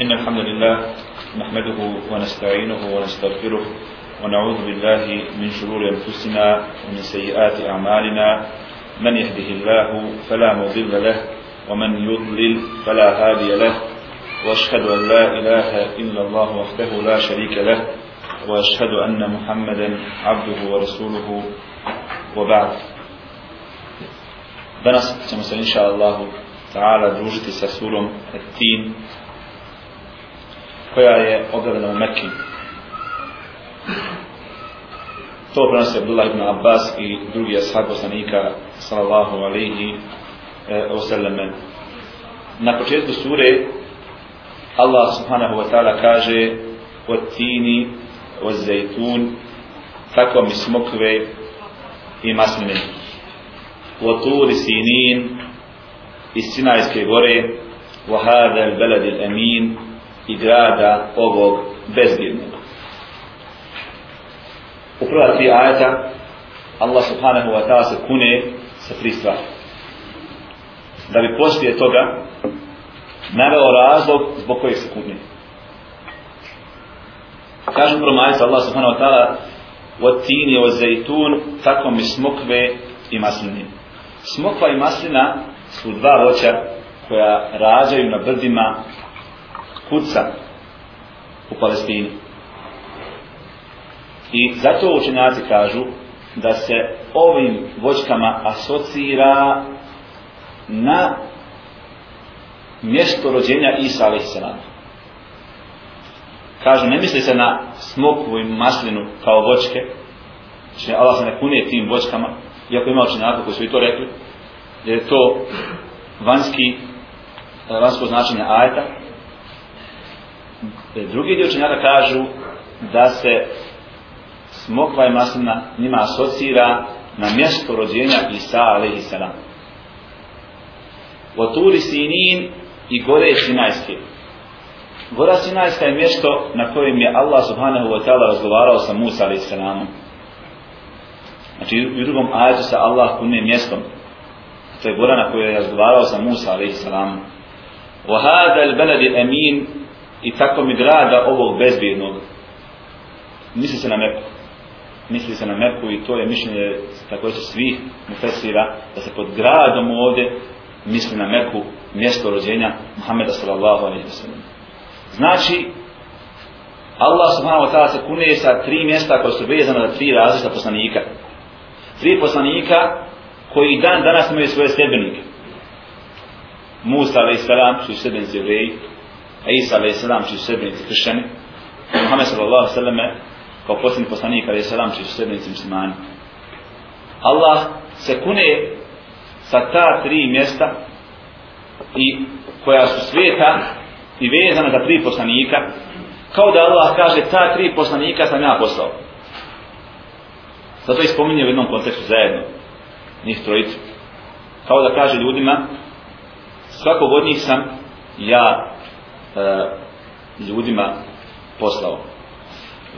إن الحمد لله نحمده ونستعينه ونستغفره ونعوذ بالله من شرور أنفسنا ومن سيئات أعمالنا. من يهده الله فلا مضل له ومن يضلل فلا هادي له. وأشهد أن لا إله إلا الله وحده لا شريك له. وأشهد أن محمدا عبده ورسوله. وبعد. Danas ćemo se inša Allahu ta'ala družiti sa surom Tin koja je objavljena u Mekki. To prenosi Abdullah ibn Abbas i drugi ashab poslanika sallallahu alaihi e, wasallame. Na početku sure Allah subhanahu wa ta'ala kaže od tini, od zajtun, tako mi smokve i masline. Od turi sinin, iz Sinajske gore, wa البلد الأمين balad i grada ovog bezbjednog. U prva tri ajeta Allah subhanahu wa ta'ala se kune sa tri stvari. Da bi poslije toga naveo razlog zbog kojeg se kune. Kažu prvom majica Allah subhanahu wa ta'ala od tini od zejtun tako mi smokve i masline. Smokva i maslina su dva voća koja rađaju na brdima kuca u Palestini. I zato učenjaci kažu da se ovim voćkama asocira na mjesto rođenja Isa a.s. Kažu, ne misli se na smoku i maslinu kao voćke, znači Allah se ne kune tim voćkama, iako ima učenjaka koji su i to rekli, jer je to vanjski, eh, vanjsko značenje ajeta, drugi dio učenjaka kažu da se smokva i maslina njima asocira na mjesto rođenja Isa alaihi salam. O turi sinin i gore Sinajske. Gora Sinajska je mjesto na kojem je Allah subhanahu wa ta'ala razgovarao sa Musa alaihi salamom. Znači u drugom ajetu se Allah kune mjestom. To je gora na kojoj je razgovarao sa Musa alaihi salamom. Wa hada al balad amin i tako mi grada ovog bezbjednog. Misli se na Meku misli se na Meku i to je mišljenje također svih mufesira da se pod gradom ovdje misli na Meku mjesto rođenja Muhammeda sallallahu alaihi wa sallam. Znači Allah subhanahu wa ta'ala se kune sa tri mjesta koje su vezane za tri različita poslanika. Tri poslanika koji dan danas imaju svoje stebenike Musa alaihi sallam su stebenici jevreji Isa alaih sallam čiji su sredbenici kršćani, Muhammed sallallahu sallam kao posljedni poslanik alaih sallam čiji su sredbenici muslimani. Allah se kune sa ta tri mjesta i koja su sveta i vezana za tri poslanika, kao da Allah kaže ta tri poslanika sam ja poslao. Zato ispominje u jednom kontekstu zajedno, njih trojicu. Kao da kaže ljudima, svakog od njih sam ja E, ljudima poslao.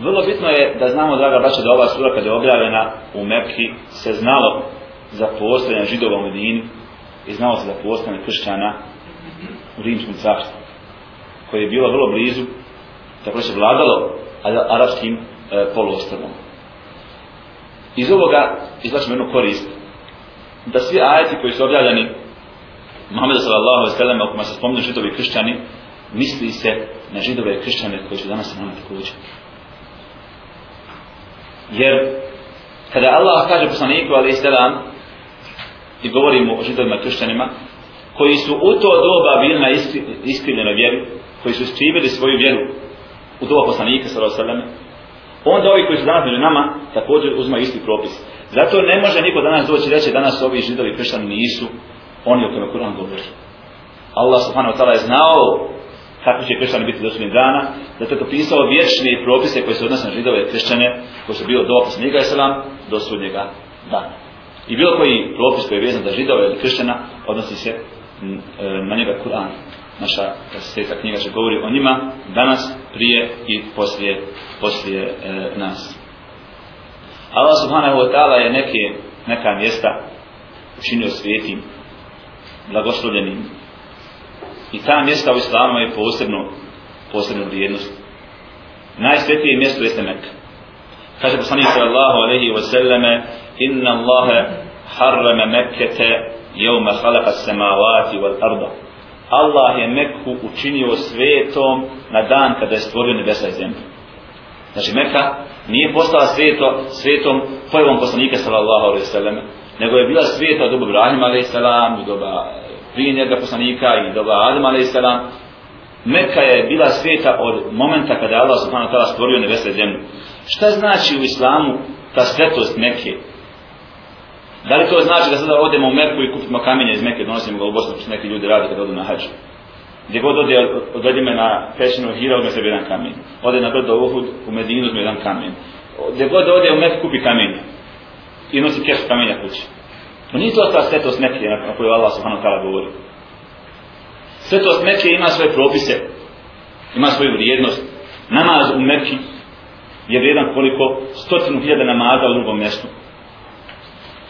Vrlo bitno je da znamo, draga braća, da ova sura kada je objavljena u Mekhi se znalo za postojanje židova u Medini i znalo se za postojanje kršćana u rimskom carstvu koje je bilo vrlo blizu tako da se vladalo arapskim e, poluostrvom. Iz ovoga izlačimo jednu korist da svi ajeti koji su objavljeni Muhammedu sallallahu alaihi sallam u kojima se spominju židovi kršćani misli se na židove i kršćane koji su danas nama također. Jer kada Allah kaže poslaniku ali selam i govorimo o židovima i kršćanima koji su u to doba bili na iskrivljenoj vjeri koji su skrivili svoju vjeru u doba poslanika sallallahu alejhi onda ovi koji su danas među nama također uzmaju isti propis. Zato ne može niko danas doći reći danas ovi židovi kršćani nisu oni o kojima Kur'an govori. Allah subhanahu wa ta'ala je znao kako će kršćani biti došli dana, zato je to pisao vječne propise koje se odnose na židove kršćane, koji su bilo do poslanika Islam, do sudnjega dana. I bilo koji propis koji je vezan za židove ili kršćana, odnosi se e, na njega Kur'an. Naša sveta knjiga će govori o njima danas, prije i poslije, poslije e, nas. Allah subhanahu wa ta'ala je neke, neka mjesta učinio svijetim, blagoslovljenim, I ta mjesta u islamu je posebno posebno vrijednost. Najsvetije mjesto jeste Mekka. Kaže poslanik sallallahu alejhi ve selleme: "Inna Allaha harrama Mekkete yawma khalaqa as-samawati wal arda." Allah je Mekku učinio svetom na dan kada je stvorio nebesa i zemlju. Znači Mekka nije postala sveto, svetom pojavom poslanika sallallahu alejhi ve selleme, nego je bila sveta doba Ibrahima alejhi salam, i doba prije njega poslanika i doba Adama alejhi salam. Mekka je bila sveta od momenta kada je Allah subhanahu wa ta'ala stvorio nebesa i zemlju. Šta znači u islamu ta svetost Mekke? Da li to znači da sada odemo u Mekku i kupimo kamenje iz Mekke, donosimo ga u Bosnu, što neki ljudi rade kada odu na hađu? Gdje god ode, odvedi me na pećinu Hira, odme sebi jedan kamen. Ode na brdo Uhud, u Medinu, uzme jedan kamen. Gdje god ode u Meku, kupi kamenje. I nosi kešu kamenja kući. To nije to ta svetost Mekke na koju Allah subhanahu ta'ala govori. Svetost Mekke ima svoje propise, ima svoju vrijednost. Namaz u Mekki je vrijedan koliko stotinu hiljada namaza u drugom mjestu.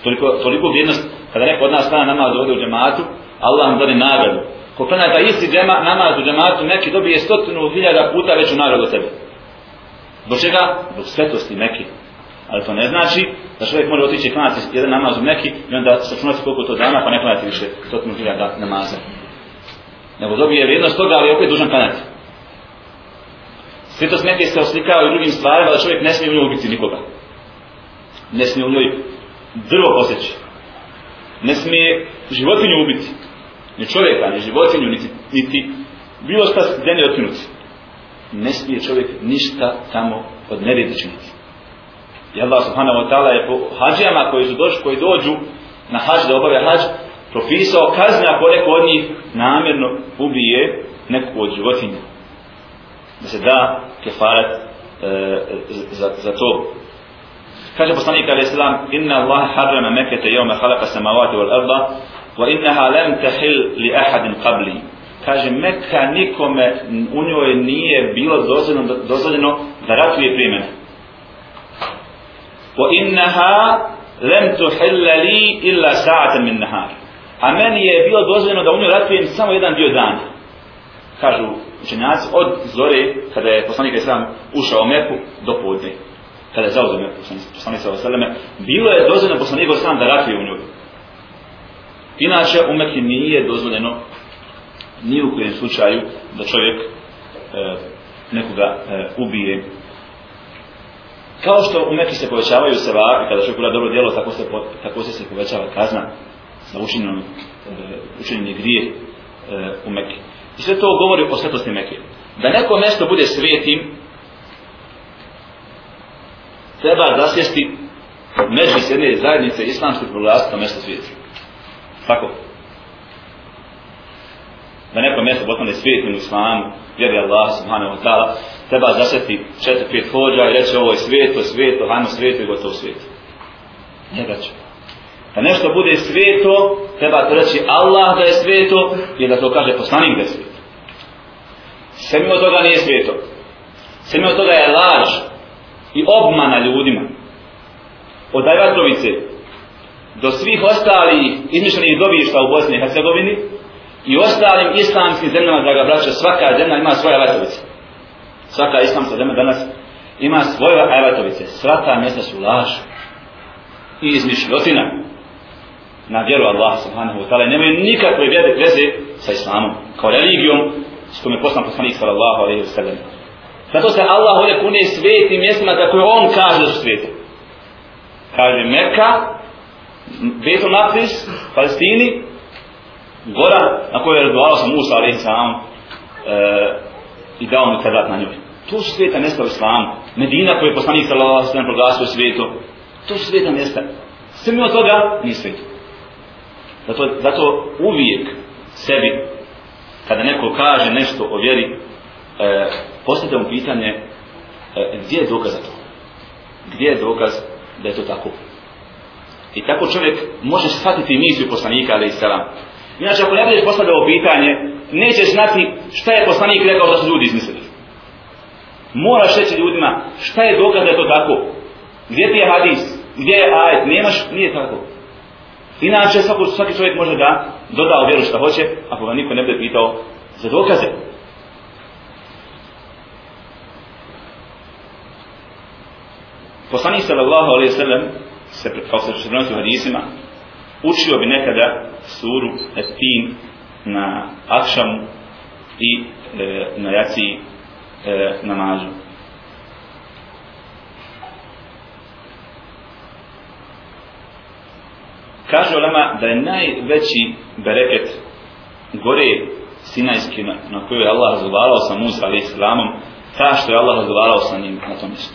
Toliko, toliko vrijednost, kada neko od nas stane namaz ovdje u džematu, Allah mu dade nagradu. Ko klanja da isti džema, namaz u džematu, neki dobije stotinu hiljada puta veću nagradu od tebe. Zbog čega? Zbog svetosti Mekke. Ali to ne znači da čovjek može otići klanati jedan namaz u Mekki i onda sačunati koliko to dana pa ne klanati više stotinu hiljada namaza. Nego dobije vrijednost toga, ali opet dužan klanati. Svetost Mekke se oslikava i drugim stvarima da čovjek ne smije u njoj ubiti nikoga. Ne smije u njoj drvo posjeći. Ne smije životinju ubiti. Ni čovjeka, ni životinju, niti, niti bilo šta zemlje otkinuti. Ne smije čovjek ništa tamo od neredi činiti. I Allah subhanahu wa ta'ala je po hađijama koji su došli, koji dođu na hađ da obave hađ, propisao kazne ako neko od njih namjerno ubije neku od životinja. Da se da kefarat e, za, za to. Kaže poslanik alaih sallam, inna Allah harrama mekete jevme halaka samavati wal arda, wa innaha lam tahil li ahadin qabli. Kaže, Mekka nikome u njoj nije bilo dozvoljeno, dozvoljeno da ratuje prije mene. وَإِنَّهَا لَمْ تُحِلَّ لِي إِلَّا illa مِنْ نَهَارِ. A meni je bilo dozvoljeno da u njoj ratujem samo jedan dio dana. Kažu učenjaci, od zore, kada je poslanik Islam ušao u Meku, do podne. Kada je zauzeo Meku, poslanik Islam, bilo je dozvoljeno poslanik Islam da ratuje u njoj. Inače, u Meki nije dozvoljeno ni u kojem slučaju da čovjek e, nekoga e, ubije. Kao što u Mekki se povećavaju seva kada čovjek dobro djelo, tako se, po, tako se se povećava kazna za učinjeno, e, učinjeni grije e, u Mekki. I sve to govori o svetosti Mekke. Da neko mjesto bude svetim, treba zasjesti među jedne zajednice islamske proglasiti mjesto svijetim. Tako. Da neko mjesto postane svijetim u islamu, vjeri Allah subhanahu wa ta'ala, treba zasjeti četiri, pet hođa i reći ovo je svijeto, svijeto, hajmo svijeto i gotovo svijeto. Ne braću. Da nešto bude svijeto, treba to reći Allah da je svijeto i da to kaže poslanik da je svijeto. Sve mimo toga nije svijeto. Sve mimo toga je laž i obmana ljudima. Od Ajvatrovice do svih ostalih izmišljenih dobišta u Bosni i Hercegovini i ostalim islamskim zemljama, draga braća, svaka zemlja ima svoje Ajvatrovice. Svaka islamska zemlja danas ima svoje Ajvatovice. Sva ta mjesta su laž i izmišljotina na vjeru Allah subhanahu wa ta'ala nemaju nikakve veze sa islamom kao religijom s kojom je poslan poslanik sallallahu alaihi wa sallam. Zato se Allah ovdje pune svetim mjestima za koje on kaže da su sveti. Kaže Mekka, Betul Maqdis, Palestini, gora na kojoj je razgovarao sa Musa alaihi sallam e, i dao mu kadat na njoj. To su sveta mjesta u islamu. Medina koju je poslanik sallallahu alaihi sallam proglasio svijetu. To su sveta mjesta. Sve mimo toga nije svijetu. Zato, zato uvijek sebi kada neko kaže nešto o vjeri, e, postavljamo pitanje e, gdje je dokaz za to? Gdje je dokaz da je to tako? I tako čovjek može shvatiti misiju poslanika, ali i selam. Inače, ako ne budeš postavljao pitanje, nećeš znati šta je poslanik rekao da su ljudi izmislili. Moraš reći ljudima šta je dokaz da je to tako. Gdje ti je hadis? Gdje je ajet? Nemaš? Nije tako. Inače, svaki, svaki čovjek može da doda u vjeru šta hoće, ako ga niko ne bude pitao za dokaze. Poslanik sallallahu alaihi sallam, se, kao se prenosi u hadisima, učio bi nekada suru Estin na akšamu i e, na jaciji e, namazu. Kažu Lama da je najveći bereket gore Sinajski na, na koju je Allah razgovarao sa Musa ali islamom, ta što je Allah razgovarao sa njim na tom mjestu.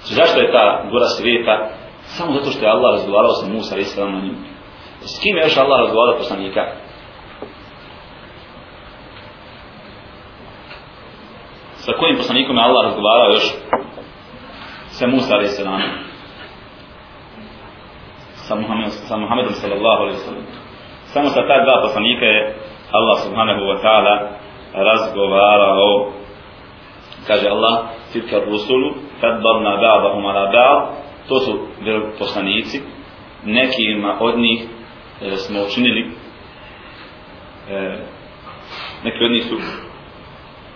Zašto je ta gora svijeta? Samo zato što je Allah razgovarao sa Musa ali islamom na njim. S kim je još Allah razgovarao poslanika? Sa kojim poslanikom je Allah razgovarao još? Sa Musa alaih sallam. Sa Muhammed, sa Muhammedom sallallahu alaih sallam. Samo sa ta dva poslanika je Allah subhanahu wa ta'ala razgovarao kaže Allah tilka rusulu fadbarna ba'dahum ala ba'd to su poslanici nekima od njih e, smo učinili e, neki od njih su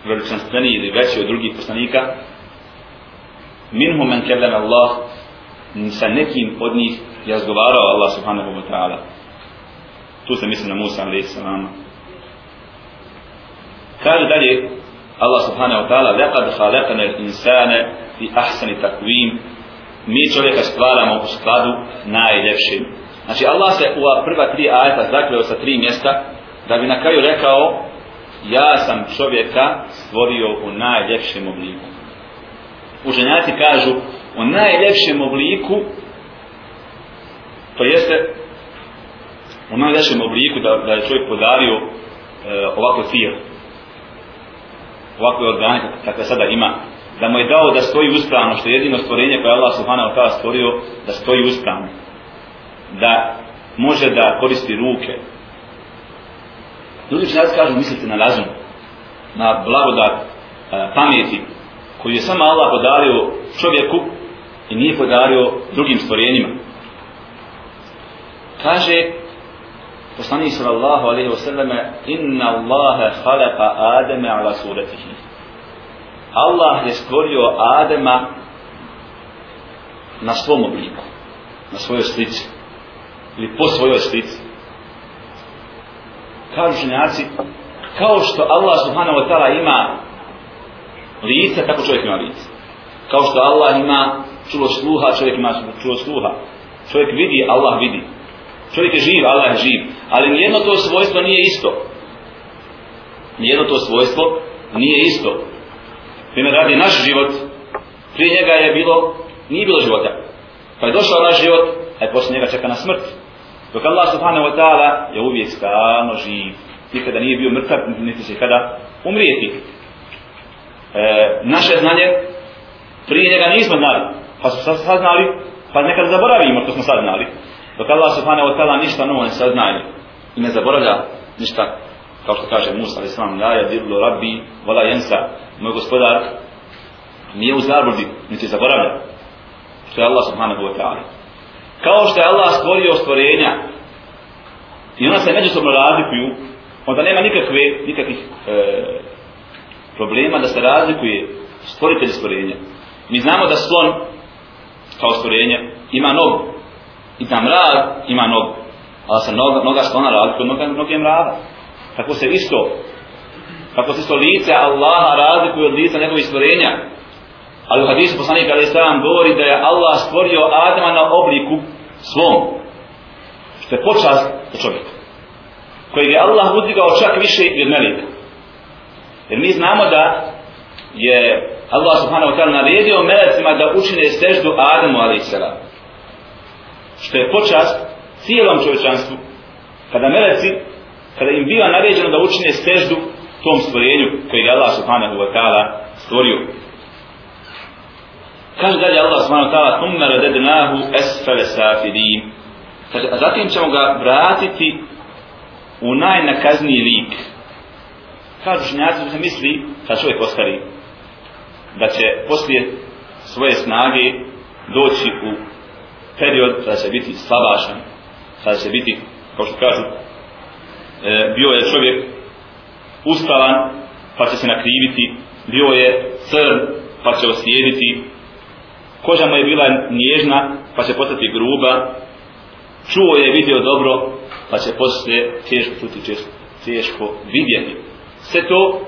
veličanstveni ili veći od drugih poslanika. Minhum men kellem Allah sa nekim od njih je razgovarao Allah subhanahu wa ta'ala. Tu se misli na Musa alaihi salama kaže dalje Allah subhanahu wa ta'ala laqad khalaqna al-insana fi ahsani takwim mi čovjeka stvaramo u skladu najljepšim znači Allah se u prva tri ajeta zakleo sa tri mjesta da bi na kraju rekao ja sam čovjeka stvorio u najljepšem obliku. Učenjaci kažu u najljepšem obliku to jeste u najljepšem obliku da, da je čovjek podario e, ovako tijelo. Ovakve organe kakve sada ima, da mu je dao da stoji uspravno, što je jedino stvorenje koje Allah subhanahu ta'ala stvorio, da stoji uspravno. Da može da koristi ruke. Ljudi će kažu, mislite na razum, na blagodat e, pameti, koju je samo Allah podario čovjeku i nije podario drugim stvorenjima. Kaže, poslanik sallallahu alejhi ve selleme inna Allaha khalaqa Adama ala suratihi Allah je stvorio Adama na svom obliku na svojoj slici ili po svojoj slici kažu ženjaci kao što Allah subhanahu wa ta'ala ima lice tako čovjek ima lice kao što Allah ima čulo sluha čovjek ima čulo sluha čovjek vidi Allah vidi Čovjek je živ, Allah je živ. Ali nijedno to svojstvo nije isto. Nijedno to svojstvo nije isto. Primjer radi naš život, prije njega je bilo, nije bilo života. Pa je došao naš život, a je poslije njega čeka na smrt. Dok Allah subhanahu wa ta'ala je uvijek stalno živ. Nikada nije bio mrtav, niti će kada umrijeti. E, naše znanje, prije njega nismo znali. Pa su sad saznali, pa nekad zaboravimo to smo sad znali. Dok Allah subhanahu wa ta'ala ništa novo ne saznaje i ne zaboravlja ništa, kao što kaže Musa, ali sam, la ja dirlo rabbi, vola jensa, moj gospodar, nije u zabludi, niti zaboravlja. Što je Allah subhanahu wa ta'ala. Kao što je Allah stvorio stvorenja i ona se međusobno razlikuju, onda nema nikakve, nikakvih e, problema da se razlikuje stvoritelj stvorenja. Mi znamo da slon kao stvorenje ima nogu, i da mrav ima nogu. Ali se noga, noga slona razlikuje od noga, noge mrava. Tako se isto, kako se isto lice Allaha razlikuje od lica njegovih stvorenja. Ali u hadisu poslanika alaih sallam govori da je Allah stvorio Adama na obliku svom. Što je počast za čovjeka. Kojeg je Allah uzdigao čak više i od melika. Jer mi znamo da je Allah subhanahu wa ta'ala naredio melecima da učine seždu Adamu alaih sallam što je počast cijelom čovječanstvu, kada meleci, kada im biva naređeno da učine seždu tom stvorenju koji je Allah subhanahu wa ta'ala stvorio. Kaže dalje Allah subhanahu wa ta'ala Tumma radednahu esfale safirin Kaže, a zatim ćemo ga vratiti u najnakazniji lik. Kažu dušnjaci se misli, kad čovjek ostari, da će poslije svoje snage doći u period kada će biti slabašan, kada će biti, kao što kažu, e, bio je čovjek ustavan, pa će se nakriviti, bio je crn, pa će osjediti, koža mu je bila nježna, pa će postati gruba, čuo je, vidio dobro, pa će poslije teško čuti, teško vidjeti. Sve to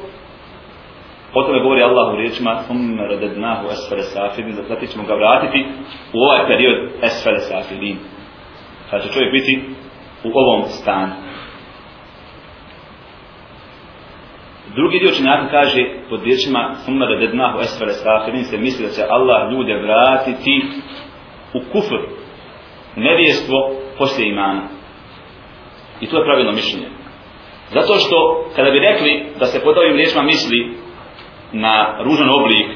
O tome govori Allah u riječima Thumma radadnahu asfale safidin Zatim ćemo ga vratiti u ovaj period asfale safidin Kada pa će čovjek biti u ovom stanu Drugi dio činjaka kaže pod riječima summa da dednahu esfale sahirin se misli da će Allah ljude vratiti u kufr nevijestvo poslije imana i to je pravilno mišljenje zato što kada bi rekli da se pod ovim riječima misli na ružan oblik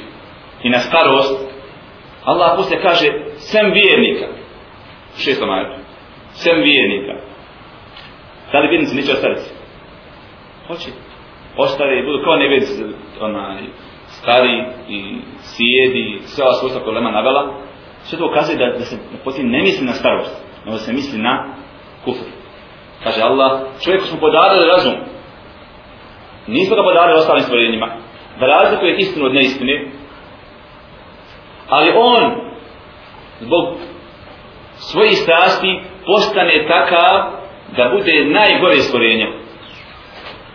i na starost, Allah posle kaže sem vjernika. U šestom ajetu. Sem vjernika. Da li vjernici neće ostaviti? Hoće. Ostare i budu kao nevjernici, onaj, stari i sjedi, sve ova svojstva koja lema navela. Sve to ukazuje da, da se poslije ne misli na starost, nego se misli na kufr. Kaže Allah, čovjeku smo podarili razum. Nismo ga podarili ostalim stvorenjima da razlikuje istinu od neistine, ali on zbog svojih strasti postane takav da bude najgore stvorenje.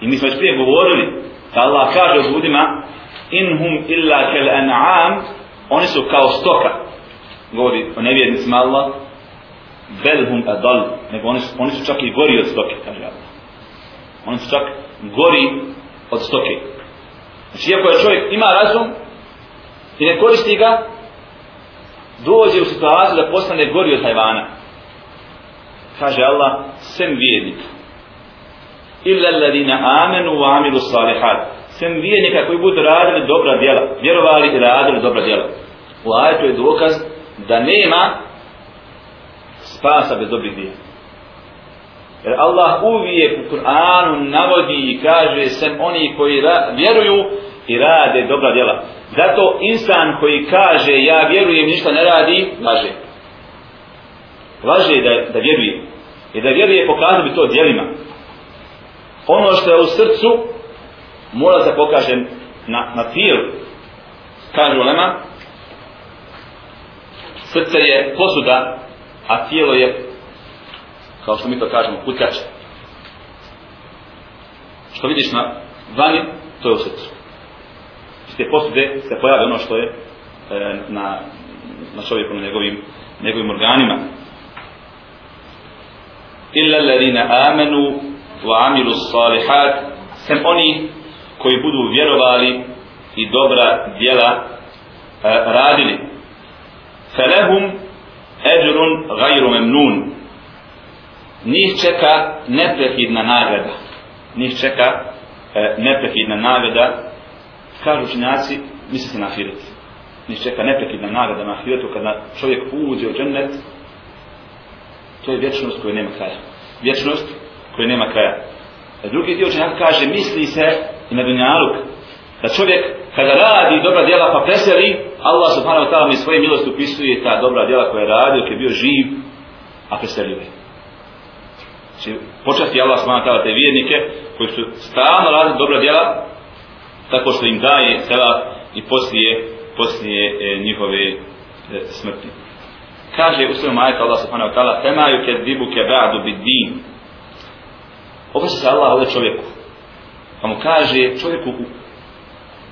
I mi smo već prije govorili da Allah kaže o ljudima inhum illa kel an'am oni su kao stoka govori o nevjernicima Allah belhum adal nego oni su, oni su čak i gori od stoke kaže Allah oni su čak gori od stoke Znači, iako je čovjek ima razum i ne koristi ga, dođe u situaciju da postane gori od hajvana. Kaže Allah, sem vjernika. Illa alladina amenu wa amilu salihat. Sem vjernika koji budu radili dobra djela. Vjerovali i radili dobra djela. U ajetu je dokaz da nema spasa bez dobrih djela. Jer Allah uvijek u Kur'anu navodi i kaže sem oni koji vjeruju i rade dobra djela. Zato insan koji kaže ja vjerujem ništa ne radi, laže. Laže da, da vjeruje. I da vjeruje pokazao bi to djelima. Ono što je u srcu mora se pokaže na, na tijelu. Kaže Ulema, srce je posuda, a tijelo je kao što mi to kažemo, kutkač. Što vidiš na vani, to je u srcu. Iz te posude se pojavi ono što je e, na, na čovjeku, na njegovim, njegovim organima. Illa alladhina amanu wa amilu salihat sem oni koji budu vjerovali i dobra djela e, radili. felehum ajrun gajru mamnun njih čeka neprekidna nagrada. Njih čeka e, neprekidna nagrada. Kažu učenjaci, misli se na ahiret. Njih čeka neprekidna nagrada na ahiretu kada čovjek uđe u džennet. To je vječnost koja nema kraja. Vječnost koji nema kraja. A drugi dio učenjaka kaže, misli se i na dunjaluk. Da čovjek kada radi dobra djela pa preseli, Allah subhanahu wa ta'ala mi svoje milosti upisuje ta dobra djela koja je radio, koji je bio živ, a preselio je. Znači, počasti Allah smata te vjernike koji su stalno radili dobra djela tako što im daje sela i poslije, poslije e, njihove e, smrti. Kaže u svojom ajetu Allah subhanahu wa ta'ala Femaju ke dibu ke ba'du bid din Obraća se Allah ovdje čovjeku. Pa mu kaže čovjeku u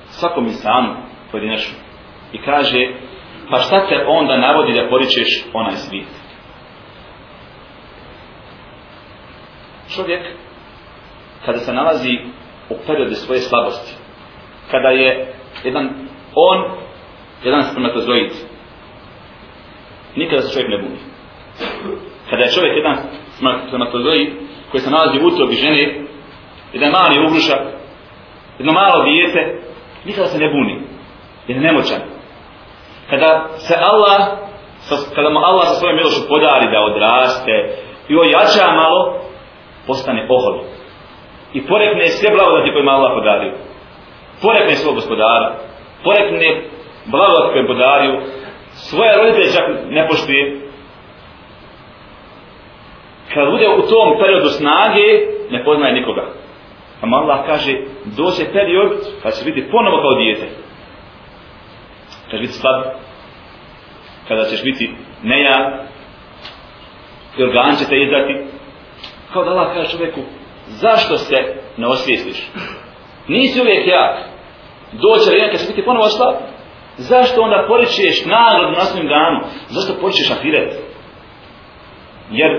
svakom insanu pojedinačno. I kaže pa šta te onda navodi da poričeš onaj svijet? Čovjek kada se nalazi u periodu svoje slabosti kada je jedan on jedan spermatozoid nikada se čovjek ne buni. Kada je čovjek jedan spermatozoid koji se nalazi u utrobi žene jedan mali ugrušak jedno malo dijete nikada se ne buni jer je nemoćan kada se Allah kada mu Allah sa svojom milošu podari da odraste i ojača malo postane ohol. I porekne sve blagodati koje mu Allah podario. Porekne svog gospodara. Porekne blagodati koje je podario. Svoje roditelje čak ne poštuje. Kad bude u tom periodu snage, ne poznaje nikoga. A Allah kaže, doće period kad će biti ponovo kao dijete. Kad će biti slab. kada ćeš biti nejak, i organ će te izdati, kao da Allah kaže čovjeku, zašto se ne osvijestiš? Nisi uvijek jak. Doće vrijeme kad će biti ponovo slab. Zašto onda poričeš nagradu na svojim danu? Zašto poričeš afiret? Jer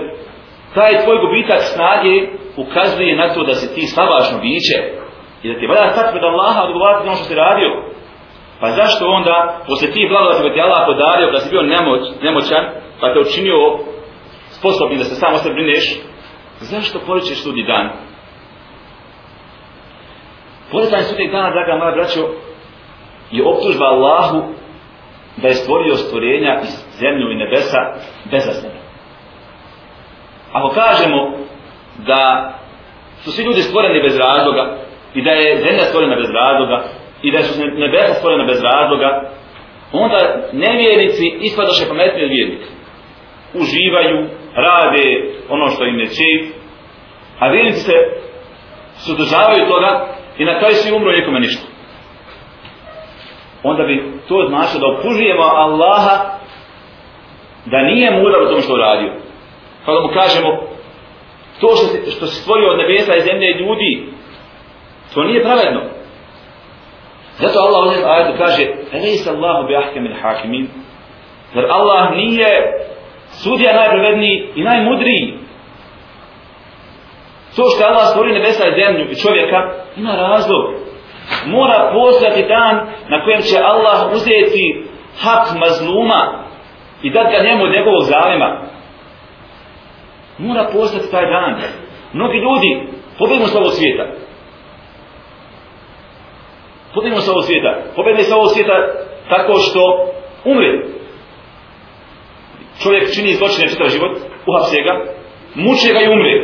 taj tvoj gubitak snage ukazuje na to da si ti slabašno biće i da ti valja stati pred Allaha odgovarati na ono što si radio. Pa zašto onda, posle tih blagodati koje ti Allah podario, da si bio nemoć, nemoćan, pa te učinio sposobni da se samo sebi brineš, zašto poričeš sudnji dan? Poricanje sudnjeg dana, draga moja braćo, je optužba Allahu da je stvorio stvorenja iz zemlju i nebesa bezazljena. Ako kažemo da su svi ljudi stvoreni bez razloga i da je zemlja stvorena bez razloga i da su nebesa stvorena bez razloga, onda nevjernici ispadaše pametni od vjernika. Uživaju, rade ono što im je čip, a vjernici se sudržavaju toga i na kraju svi umru nikome ništa. Onda bi to značilo da opužujemo Allaha da nije mudar u tom što radio Pa da mu kažemo to što, se, što se stvorio od nebesa i zemlje i ljudi to nije pravedno. Zato Allah ovdje ajetu kaže Elejsa Allahu bi ahkem il hakimin Jer Allah nije sudija najpravedniji i najmudriji. To što Allah stvori nebesa i zemlju i čovjeka ima razlog. Mora postati dan na kojem će Allah uzeti hak mazluma i dati ga njemu od njegovog zalima. Mora postati taj dan. Mnogi ljudi pobjegnu s ovog svijeta. Pobjegnu s ovog svijeta. Pobjegnu s ovog svijeta tako što umre. Čovjek čini zločine čitav život, uhapse ga, muče ga i umre.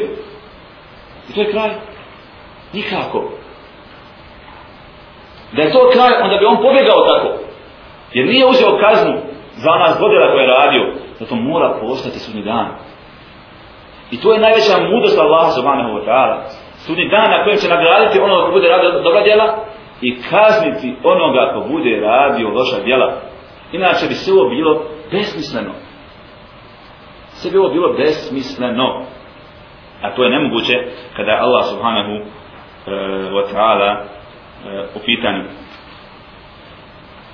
I to je kraj. Nikako. Da je to kraj, onda bi on pobjegao tako. Jer nije uzeo kaznu za nas godina koje je radio. Zato mora postati sudni dan. I to je najveća mudrost Allaha subhanahu wa ta'ala. Sudni dan na kojem će nagraditi onoga ko bude radio dobra djela i kazniti onoga ko bude radio loša djela. Inače bi sve ovo bilo besmisleno. Sve bi ovo bilo besmisleno. A to je nemoguće kada je Allah subhanahu e, wa ta'ala e, u pitanju.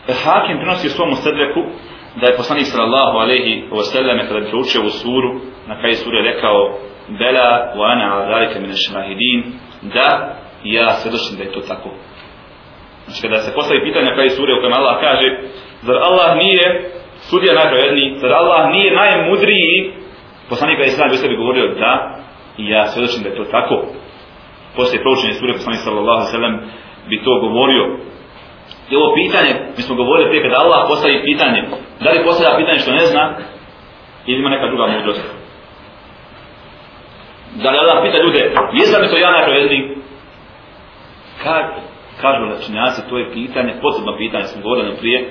E, Hakim prenosi u svom sedreku da je poslanik sallallahu alejhi ve selleme kada bi proučio ovu suru na kraju sure rekao bela wa ana ala min ash-shahidin da ja svedočim da je to tako. Znači kada se postavi pitanje na kraju sure u kojem Allah kaže zar Allah nije sudija najpravedniji? Zar Allah nije najmudriji? Poslanik kada je sallallahu alejhi govorio da i ja svedočim da je to tako. Poslije proučenja sure poslanik sallallahu alejhi ve sellem bi to govorio. I ovo pitanje, mi smo govorili prije kada Allah postavi pitanje, da li postavlja pitanje što ne zna, ili ima neka druga mudrost. Da li Allah pita ljude, jesam li to ja najpravedniji? Kad, kažu lečenjaci, to je pitanje, posebno pitanje, smo govorili ono prije,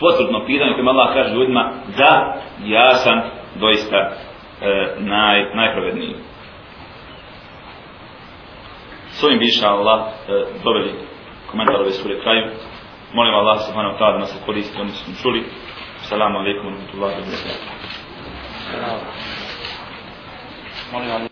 potvrdno pitanje kojima Allah kaže ljudima, da, ja sam doista e, naj, najpravedniji. S ovim biša Allah e, doveli komentar ove sure kraju. Molim Allah subhanahu ta'ala da nas koristi oni što smo čuli. Assalamu alaikum wa rahmatullahi wa barakatuh. Molim Allah.